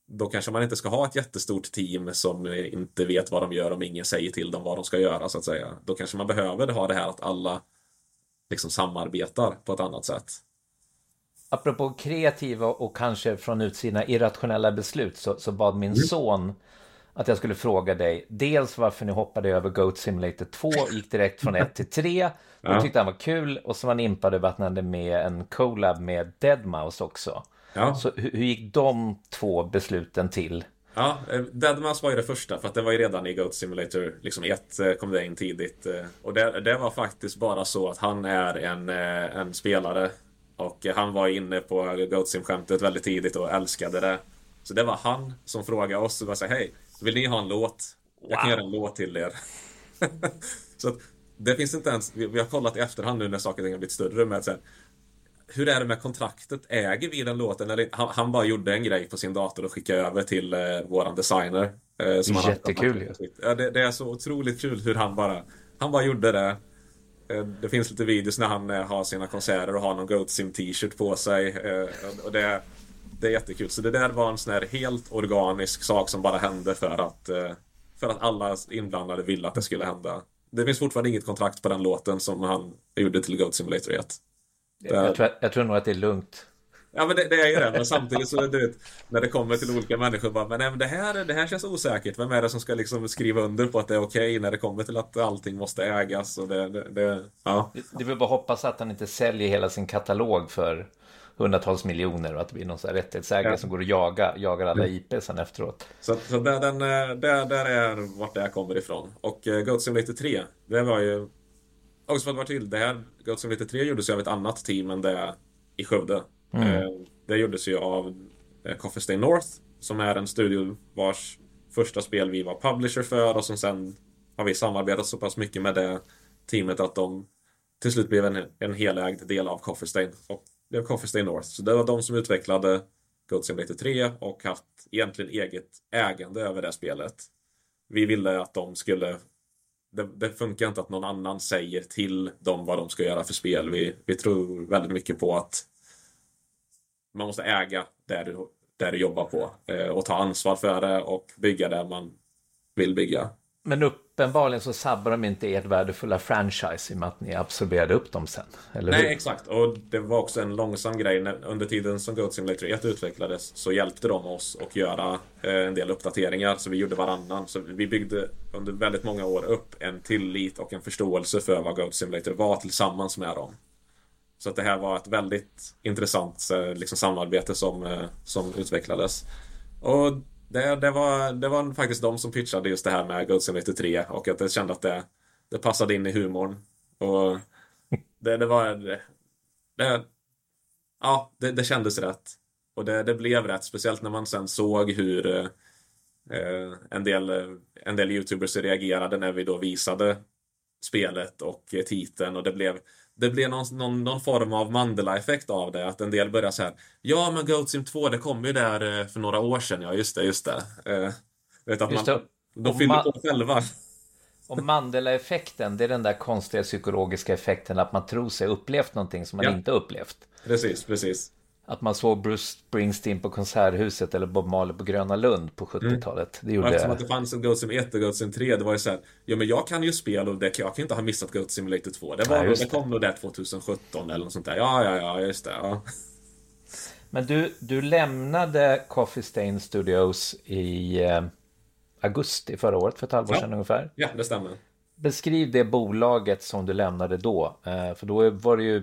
då kanske man inte ska ha ett jättestort team som inte vet vad de gör om ingen säger till dem vad de ska göra så att säga. Då kanske man behöver ha det här att alla liksom samarbetar på ett annat sätt. Apropå kreativa och kanske från utsidan irrationella beslut så, så bad min mm. son att jag skulle fråga dig dels varför ni hoppade över Goat Simulator 2 gick direkt från 1 till 3 och ja. tyckte han var kul och så var han impad över att ni hade med en collab med Deadmau5 också. Ja. Så hur, hur gick de två besluten till? Ja, eh, Deadmau5 var ju det första för att det var ju redan i Goat Simulator liksom 1 eh, kom det in tidigt. Eh, och det, det var faktiskt bara så att han är en, en spelare och han var inne på Goat Sim-skämtet väldigt tidigt och älskade det. Så det var han som frågade oss och bara sa hej, vill ni ha en låt? Jag kan wow. göra en låt till er. så att det finns inte ens, vi, vi, har kollat i efterhand nu när saker och ting har blivit större med att säga, hur är det med kontraktet? Äger vi den låten? Eller, han, han bara gjorde en grej på sin dator och skickade över till eh, våran designer. Eh, som Jättekul ju. Ja, det, det, är så otroligt kul hur han bara, han bara gjorde det. Eh, det finns lite videos när han eh, har sina konserter och har någon Goat Sim t-shirt på sig. Eh, och det, det är jättekul. Så det där var en sån här helt organisk sak som bara hände för att, eh, för att alla inblandade ville att det skulle hända. Det finns fortfarande inget kontrakt på den låten som han gjorde till Goat Simulator 1. Jag tror, jag tror nog att det är lugnt. Ja men det, det, är ju det, men samtidigt så du vet, när det kommer till olika människor bara, men, nej, men det, här, det här känns osäkert. Vem är det som ska liksom skriva under på att det är okej okay när det kommer till att allting måste ägas och det, det, det ja. Det vill bara hoppas att han inte säljer hela sin katalog för hundratals miljoner och att det blir någon rättighetsägare ja. som går och jagar, jagar alla mm. IP sen efteråt. Så, så där, den, eh, där, där är vart det här kommer ifrån. Och uh, Goat Simulator 3, det var ju också för att vara till, det här Goat Simulator 3 gjordes ju av ett annat team än det i Skövde. Mm. Eh, det gjordes ju av eh, Coffee Stain North som är en studio vars första spel vi var publisher för och som sen har vi samarbetat så pass mycket med det teamet att de till slut blev en, en helägd del av Coffee Stain och blev Coffee Stain North. Så det var de som utvecklade Goat Simulator 3 och haft egentligen eget ägande över det spelet. Vi ville att de skulle det, det, funkar inte att någon annan säger till dem vad de ska göra för spel. Vi, vi tror väldigt mycket på att man måste äga där du, där du jobbar på eh, och ta ansvar för det och bygga det man vill bygga. Men uppenbarligen så sabbar de inte ert värdefulla franchise i och med att ni absorberade upp dem sen. Eller Nej, hur? exakt. Och det var också en långsam grej. Under tiden som Goat Simulator 1 utvecklades så hjälpte de oss att göra eh, en del uppdateringar. Så vi gjorde varannan. Så vi byggde under väldigt många år upp en tillit och en förståelse för vad Goat Simulator var tillsammans med dem. Så att det här var ett väldigt intressant eh, liksom, samarbete som, eh, som utvecklades. Och det, det, var, det var faktiskt de som pitchade just det här med Goat Simulator 3 och att jag kände att det, det passade in i humorn. Och det, det var... Det, ja, det, det kändes rätt. Och det, det blev rätt, speciellt när man sen såg hur eh, en, del, en del YouTubers reagerade när vi då visade spelet och eh, titeln och det blev det blev någon, någon, någon form av Mandela-effekt av det. Att en del börjar så här. Ja, men Goat Sim 2, det kom ju där eh, för några år sedan. Ja, just det, just det. Uh, vet att just man, det. De fyller på själva. Och Mandela-effekten, det är den där konstiga psykologiska effekten att man tror sig upplevt någonting som man ja. inte upplevt. Precis, precis. Att man såg Bruce Springsteen på Konserthuset eller Bob Marley på Gröna Lund på 70-talet. Det Och gjorde... eftersom att det fanns en Goat Sim 1 och Goat Sim 3, det var ju såhär, ja men jag kan ju spel och det, jag kan inte ha missat Goat Simulator 2. Det, var, nog- just det kom nog där 2017 eller något sånt där. Ja, ja, ja, just det. Ja. Men du, du lämnade Coffee Stain Studios i eh, augusti förra året, för ett halvår Ja. sedan ungefär. ja, det stämmer. Beskriv det bolaget som du lämnade då. Eh, för då var det ju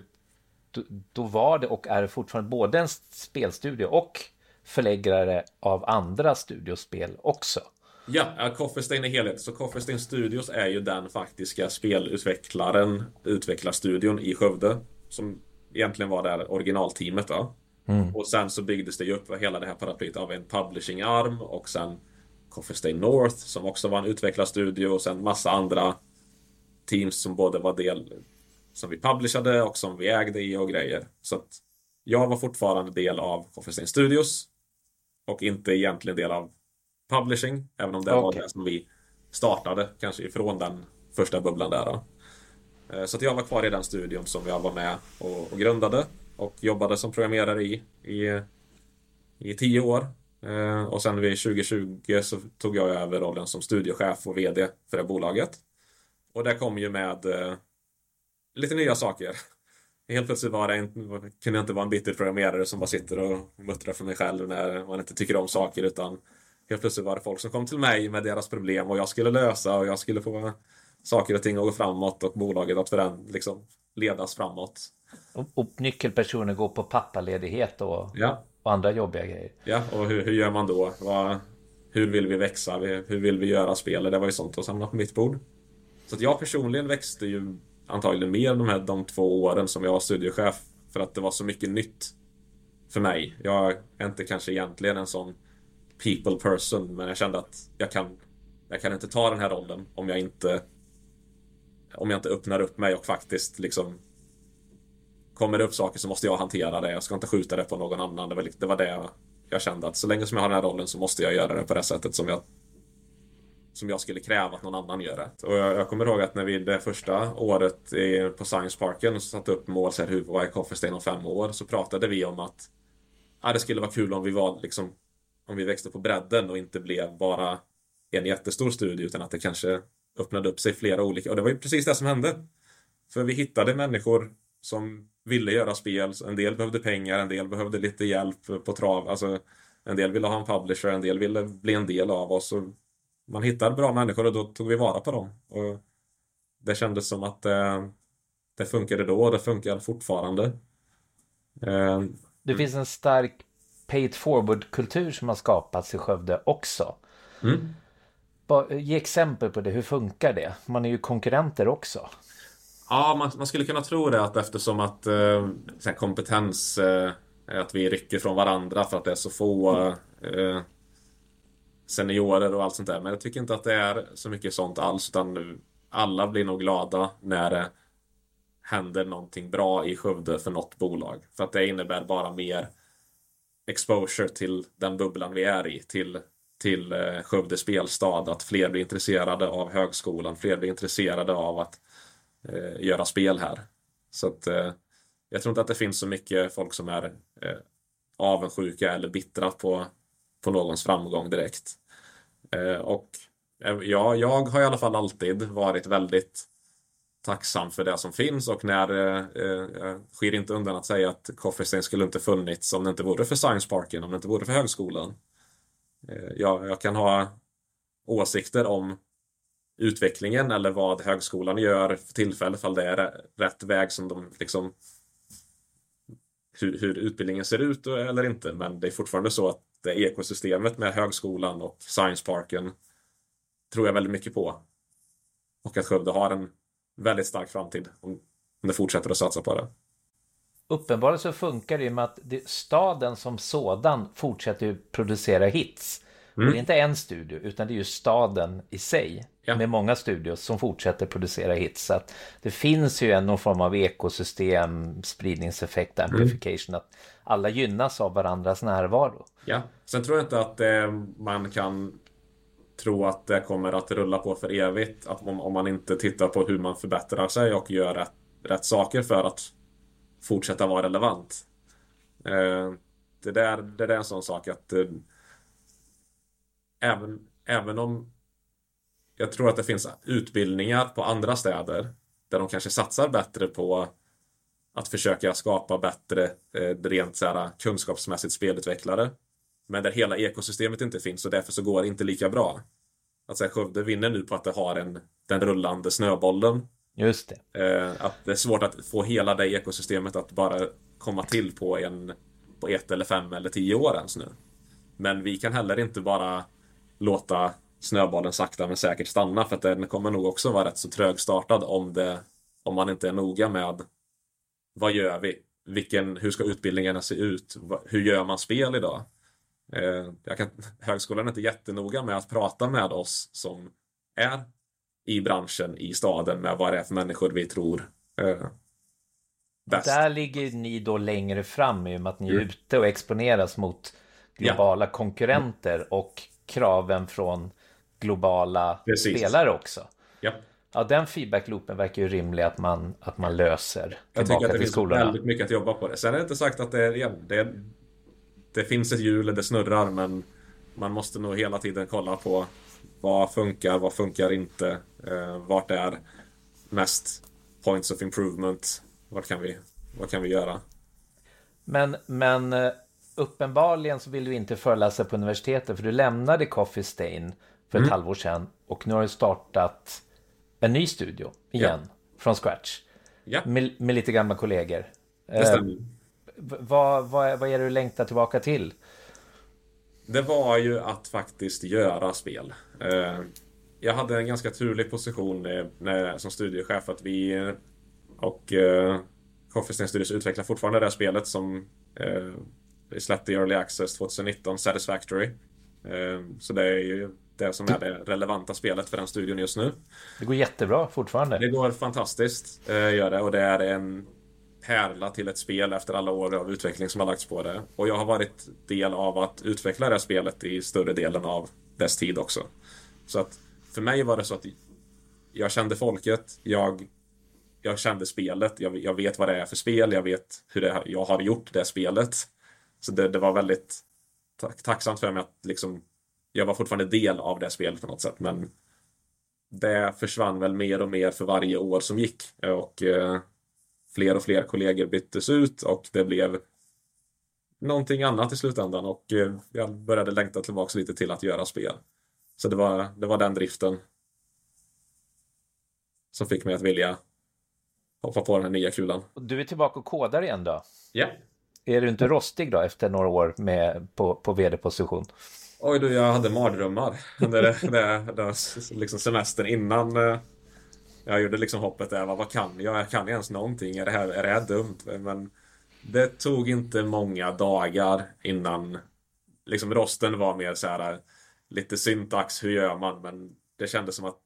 då, var det och är fortfarande både en spelstudio och förläggare av andra studiospel också. Ja, Stain är helhet. Så Coffee Stain Studios är ju den faktiska spelutvecklaren, utvecklarstudion i Skövde. Som egentligen var det här originalteamet då. Och sen så byggdes det ju upp hela det här paraplyet av en publishing-arm och sen Coffee Stain North som också var en utvecklarstudio och sen massa andra teams som både var del som vi publicerade och som vi ägde i och grejer. Så att jag var fortfarande del av Coffee Studios och inte egentligen del av publishing, även om det var Okej. det som vi startade kanske ifrån den första bubblan där. Då. Eh, Så att jag var kvar i den studion som jag var med och, och grundade och jobbade som programmerare i, i, i tio år. Eh, Och sen vid 2020 så tog jag över rollen som studiochef och VD för det bolaget. Och det kom ju med eh, lite nya saker. Helt plötsligt var det en, kunde jag inte vara en bitter programmerare som bara sitter och muttrar för mig själv när man inte tycker om saker utan helt plötsligt var det folk som kom till mig med deras problem och jag skulle lösa och jag skulle få saker och ting att gå framåt och bolaget att föränd, liksom, ledas framåt. Och, och nyckelpersoner går på pappaledighet och, Ja, och andra jobbiga grejer. ja och hur, hur gör man då? Vad, hur vill vi växa? Hur vill vi göra spel? Det var ju sånt att samla på mitt bord. Så att jag personligen växte ju antagligen mer de här de två åren som jag var studiechef. för att det var så mycket nytt för mig. Jag är inte kanske egentligen en sån people person men jag kände att jag kan jag kan inte ta den här rollen om jag inte om jag inte öppnar upp mig och faktiskt liksom kommer det upp saker så måste jag hantera det. Jag ska inte skjuta det på någon annan. Det var, det jag kände att så länge som jag har den här rollen så måste jag göra det på det sättet som jag som jag skulle kräva att någon annan gör det. Och jag, jag kommer ihåg att när vi det första året i, på Science Parken satte upp mål så här, hur vad är Coffee om fem år så pratade vi om att ja, det skulle vara kul om vi var liksom om vi växte på bredden och inte blev bara en jättestor studie utan att det kanske öppnade upp sig flera olika och det var ju precis det som hände. För vi hittade människor som ville göra spel. En del behövde pengar, en del behövde lite hjälp på trav. Alltså, en del ville ha en publisher, en del ville bli en del av oss. Och man hittade bra människor och då tog vi vara på dem. Och det kändes som att eh, det funkade då och det funkar fortfarande. Eh, Det finns en stark pay it forward-kultur som har skapats i Skövde också. Mm. Bara, Ge exempel på det, hur funkar det? Man är ju konkurrenter också. Ja, man, man skulle kunna tro det att eftersom att eh, kompetens eh, att vi rycker från varandra för att det är så få eh, seniorer och allt sånt där. Men jag tycker inte att det är så mycket sånt alls utan alla blir nog glada när det händer någonting bra i Skövde för något bolag. För att det innebär bara mer exposure till den bubblan vi är i. Till, till eh, Skövde spelstad. Att fler blir intresserade av högskolan. Fler blir intresserade av att eh, göra spel här. Så att eh, jag tror inte att det finns så mycket folk som är eh, avundsjuka eller bittra på, på någons framgång direkt. Eh, och eh, ja, jag har i alla fall alltid varit väldigt tacksam för det som finns och när eh, eh jag skyr inte undan att säga att Coffee Stain skulle inte funnits om det inte vore för Science Parken, om det inte vore för högskolan. Eh, jag, jag kan ha åsikter om utvecklingen eller vad högskolan gör för tillfället, ifall det är rätt väg som de liksom hur, hur utbildningen ser ut eller inte. Men det är fortfarande så att ekosystemet med högskolan och Science Parken tror jag väldigt mycket på. Och att Skövde har en väldigt stark framtid om det fortsätter att satsa på det. Uppenbarligen så funkar det ju med att staden som sådan fortsätter ju producera hits. Och det är inte en studio, utan det är ju staden i sig. Ja. Med många studios som fortsätter producera hits. Så det finns ju en någon form av ekosystem, spridningseffekt, amplification. Att alla gynnas av varandras närvaro. Ja. Sen tror jag inte att eh, man kan tro att det kommer att rulla på för evigt. Att om, om man inte tittar på hur man förbättrar sig och gör rätt, rätt saker för att fortsätta vara relevant. Eh, det, där, det där är en sån sak att eh, även, även om jag tror att det finns utbildningar på andra städer där de kanske satsar bättre på att försöka skapa bättre eh, rent så här, kunskapsmässigt spelutvecklare. Men där hela ekosystemet inte finns och därför så går det inte lika bra. Att säga, Skövde vinner nu på att det har en, den rullande snöbollen. Just det. Eh, att det är svårt att få hela det ekosystemet att bara komma till på en på ett eller fem eller tio år ens nu. Men vi kan heller inte bara låta snöbollen sakta men säkert stanna för att den kommer nog också vara rätt så trögstartad om, det, om man inte är noga med vad gör vi? Vilken, hur ska utbildningarna se ut? Hur gör man spel idag? Eh, jag kan, högskolan är inte jättenoga med att prata med oss som är i branschen i staden med vad det är för människor vi tror eh, bäst. Där ligger ni då längre fram i och med att ni är mm. ute och exponeras mot globala ja. konkurrenter och kraven från globala Precis. spelare också. Ja. Ja, den feedbackloopen verkar ju rimlig att man, att man löser. Jag tycker att det finns väldigt mycket att jobba på det. Sen är det inte sagt att det är, det, det finns ett hjul, det snurrar, men man måste nog hela tiden kolla på vad funkar, vad funkar inte, eh, vart är mest points of improvement, vart kan vi, vad kan vi göra? Men, men eh, uppenbarligen så vill du inte föreläsa på universitetet för du lämnade Coffee Stain för ett mm. halvår sedan och nu har du startat en ny studio igen ja. från scratch. Ja. Med, med, lite gamla kollegor. Det stämmer. Eh, vad, vad, vad är det du längtar tillbaka till? Det var ju att faktiskt göra spel. Eh, jag hade en ganska turlig position eh, när, som studiechef att vi och eh, Coffee Studios utvecklar fortfarande det här spelet som eh, vi släppte Early Access 2019, Satisfactory. Eh, så det är ju det som är det relevanta spelet för den studion just nu. Det går jättebra fortfarande. Det går fantastiskt, eh, gör det. Och det är en pärla till ett spel efter alla år av utveckling som har lagts på det. Och jag har varit del av att utveckla det här spelet i större delen av dess tid också. Så att för mig var det så att jag kände folket, jag, jag kände spelet, jag, jag vet vad det är för spel, jag vet hur det, jag har gjort det spelet. Så det, det var väldigt tacksamt för mig att liksom jag var fortfarande del av det spelet på något sätt, men det försvann väl mer och mer för varje år som gick. Och eh, fler och fler kollegor byttes ut och det blev någonting annat i slutändan och eh, jag började längta tillbaka lite till att göra spel. Så det var, det var den driften som fick mig att vilja hoppa på den här nya kulan. Du är tillbaka och kodar igen då? Ja. Är du inte rostig då efter några år med, på, på vd-position? Oj du, jag hade mardrömmar under det, det, det, liksom semestern innan eh, jag gjorde liksom hoppet där. Vad, vad kan jag? Kan Jag ens någonting. Är det, här, är det här dumt? Men det tog inte många dagar innan liksom rosten var mer så här lite syntax, hur gör man? Men det kändes som att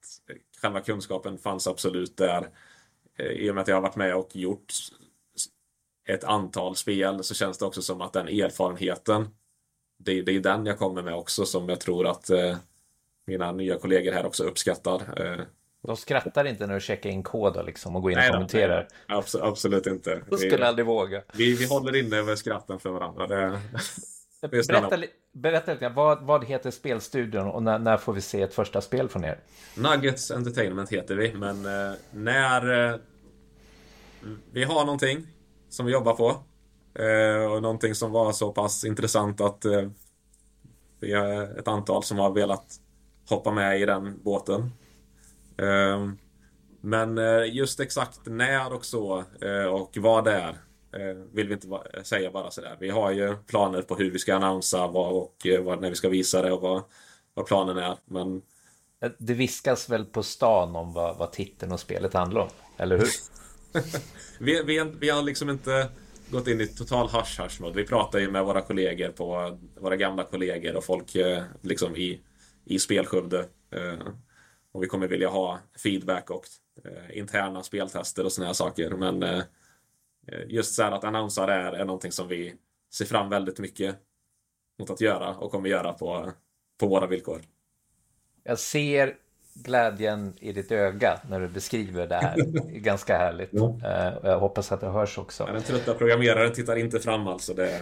själva kunskapen fanns absolut där. Eh, I och med att jag har varit med och gjort ett antal spel så känns det också som att den erfarenheten det, det är den jag kommer med också som jag tror att eh, mina nya kollegor här också uppskattar. Eh, de skrattar inte när du checkar in koder liksom och går in och nej, kommenterar? Nej, absolut, absolut inte. Jag skulle aldrig våga. Vi, vi håller inne över skratten för varandra. Det, det berätta, berätta lite, vad, vad heter spelstudion och när, när, får vi se ett första spel från er? Nuggets Entertainment heter vi, men eh, när eh, vi har någonting som vi jobbar på eh, och någonting som var så pass intressant att eh, vi är ett antal som har velat hoppa med i den båten. Eh, men eh, just exakt när och så eh, och vad det är eh, vill vi inte säga bara sådär. Vi har ju planer på hur vi ska annonsa och eh, när vi ska visa det och vad, vad planen är. Men... Det viskas väl på stan om vad, vad titeln och spelet handlar om, eller hur? vi, vi, vi har liksom inte gått in i total hush-hush mode. Vi pratar ju med våra kollegor på våra gamla kollegor och folk eh, liksom i, i Spelskövde. Eh, och vi kommer vilja ha feedback och eh, interna speltester och såna här saker. Men just så här att annonsera är, är någonting som vi ser fram väldigt mycket mot att göra och kommer göra på, på våra villkor. Jag ser glädjen i ditt öga när du beskriver det här. Det är ganska härligt. Ja. Eh, jag hoppas att det hörs också. den trötta programmeraren tittar inte fram alltså. Det.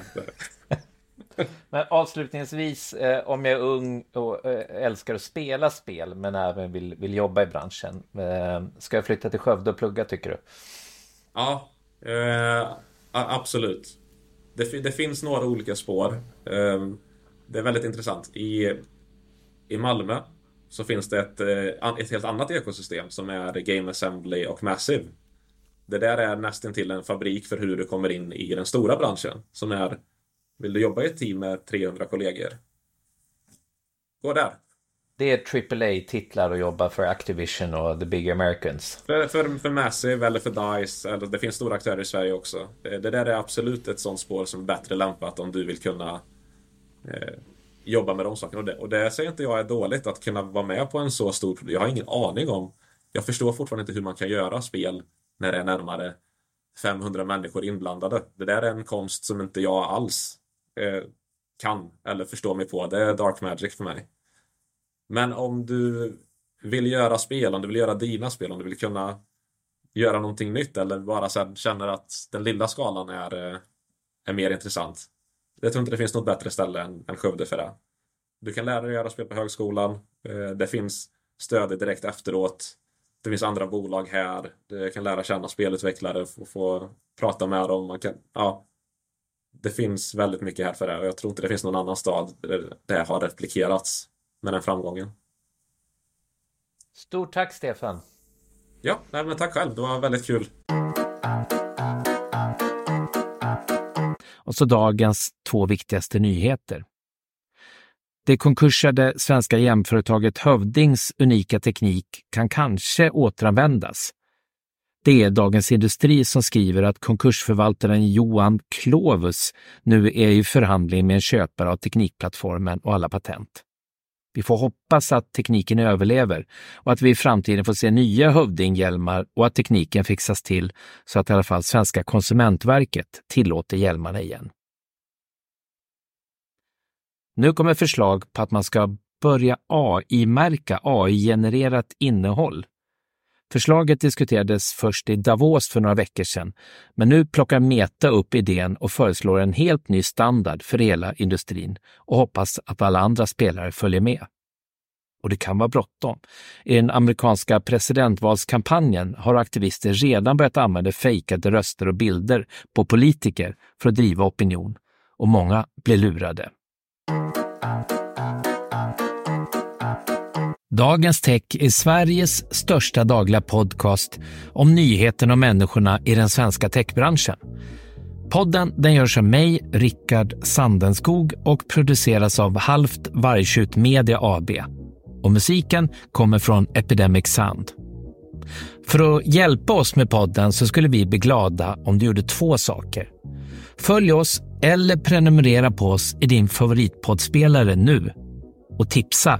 Men avslutningsvis, eh, om jag är ung och eh, älskar att spela spel men även vill, vill jobba i branschen. Ska jag flytta till Skövde och plugga tycker du? Ja, eh, absolut. Det, det, finns några olika spår. Eh, det är väldigt intressant. I, I Malmö så finns det ett, eh, ett helt annat ekosystem som är Game Assembly och Massive. Det där är nästan till en fabrik för hur du kommer in i den stora branschen som är vill du jobba i ett team med 300 kollegor? Gå där. Det är AAA-titlar att jobba för Activision och The Big Americans. För, för, för Massive eller för DICE, eller det finns stora aktörer i Sverige också. Det, det där är absolut ett sånt spår som är bättre lämpat om du vill kunna eh, jobba med de sakerna. Och det, och det säger inte jag är dåligt att kunna vara med på en så stor produkt. Jag har ingen aning om. Jag förstår fortfarande inte hur man kan göra spel när det är närmare 500 människor inblandade. Det där är en konst som inte jag alls eh, kan eller förstår mig på. Det är dark magic för mig. Men om du vill göra spel, om du vill göra dina spel, om du vill kunna göra någonting nytt eller bara sen känner att den lilla skalan är, eh, är mer intressant. Jag tror inte det finns något bättre ställe än, än Skövde för det. Du kan lära dig göra spel på högskolan. Eh, det finns stöd direkt efteråt. Det finns andra bolag här. Du kan lära känna spelutvecklare och få prata med dem. Man kan, ja, det finns väldigt mycket här för det och jag tror inte det finns någon annan stad där det har replikerats med den framgången. Stort tack Stefan! Ja, nej, men tack själv. Det var väldigt kul. Så dagens två viktigaste nyheter. Det konkursade svenska jämföretaget Hövdings unika teknik kan kanske återanvändas. Det är Dagens Industri som skriver att konkursförvaltaren Johan Klovus nu är i förhandling med en köpare av teknikplattformen och alla patent. Vi får hoppas att tekniken överlever och att vi i framtiden får se nya Hövdinghjälmar och att tekniken fixas till så att i alla fall svenska konsumentverket tillåter hjälmarna igen. Nu kommer förslag på att man ska börja AI-märka AI-genererat innehåll Förslaget diskuterades först i Davos för några veckor sedan, men nu plockar Meta upp idén och föreslår en helt ny standard för hela industrin och hoppas att alla andra spelare följer med. Och det kan vara bråttom. I den amerikanska presidentvalskampanjen har aktivister redan börjat använda fejkade röster och bilder på politiker för att driva opinion och många blir lurade. Dagens Tech är Sveriges största dagliga podcast om nyheterna och människorna i den svenska techbranschen. Podden den görs av mig, Rickard Sandenskog och produceras av Halvt Vargtjut Media AB. Och musiken kommer från Epidemic Sound. För att hjälpa oss med podden så skulle vi bli glada om du gjorde två saker. Följ oss eller prenumerera på oss i din favoritpoddspelare nu och tipsa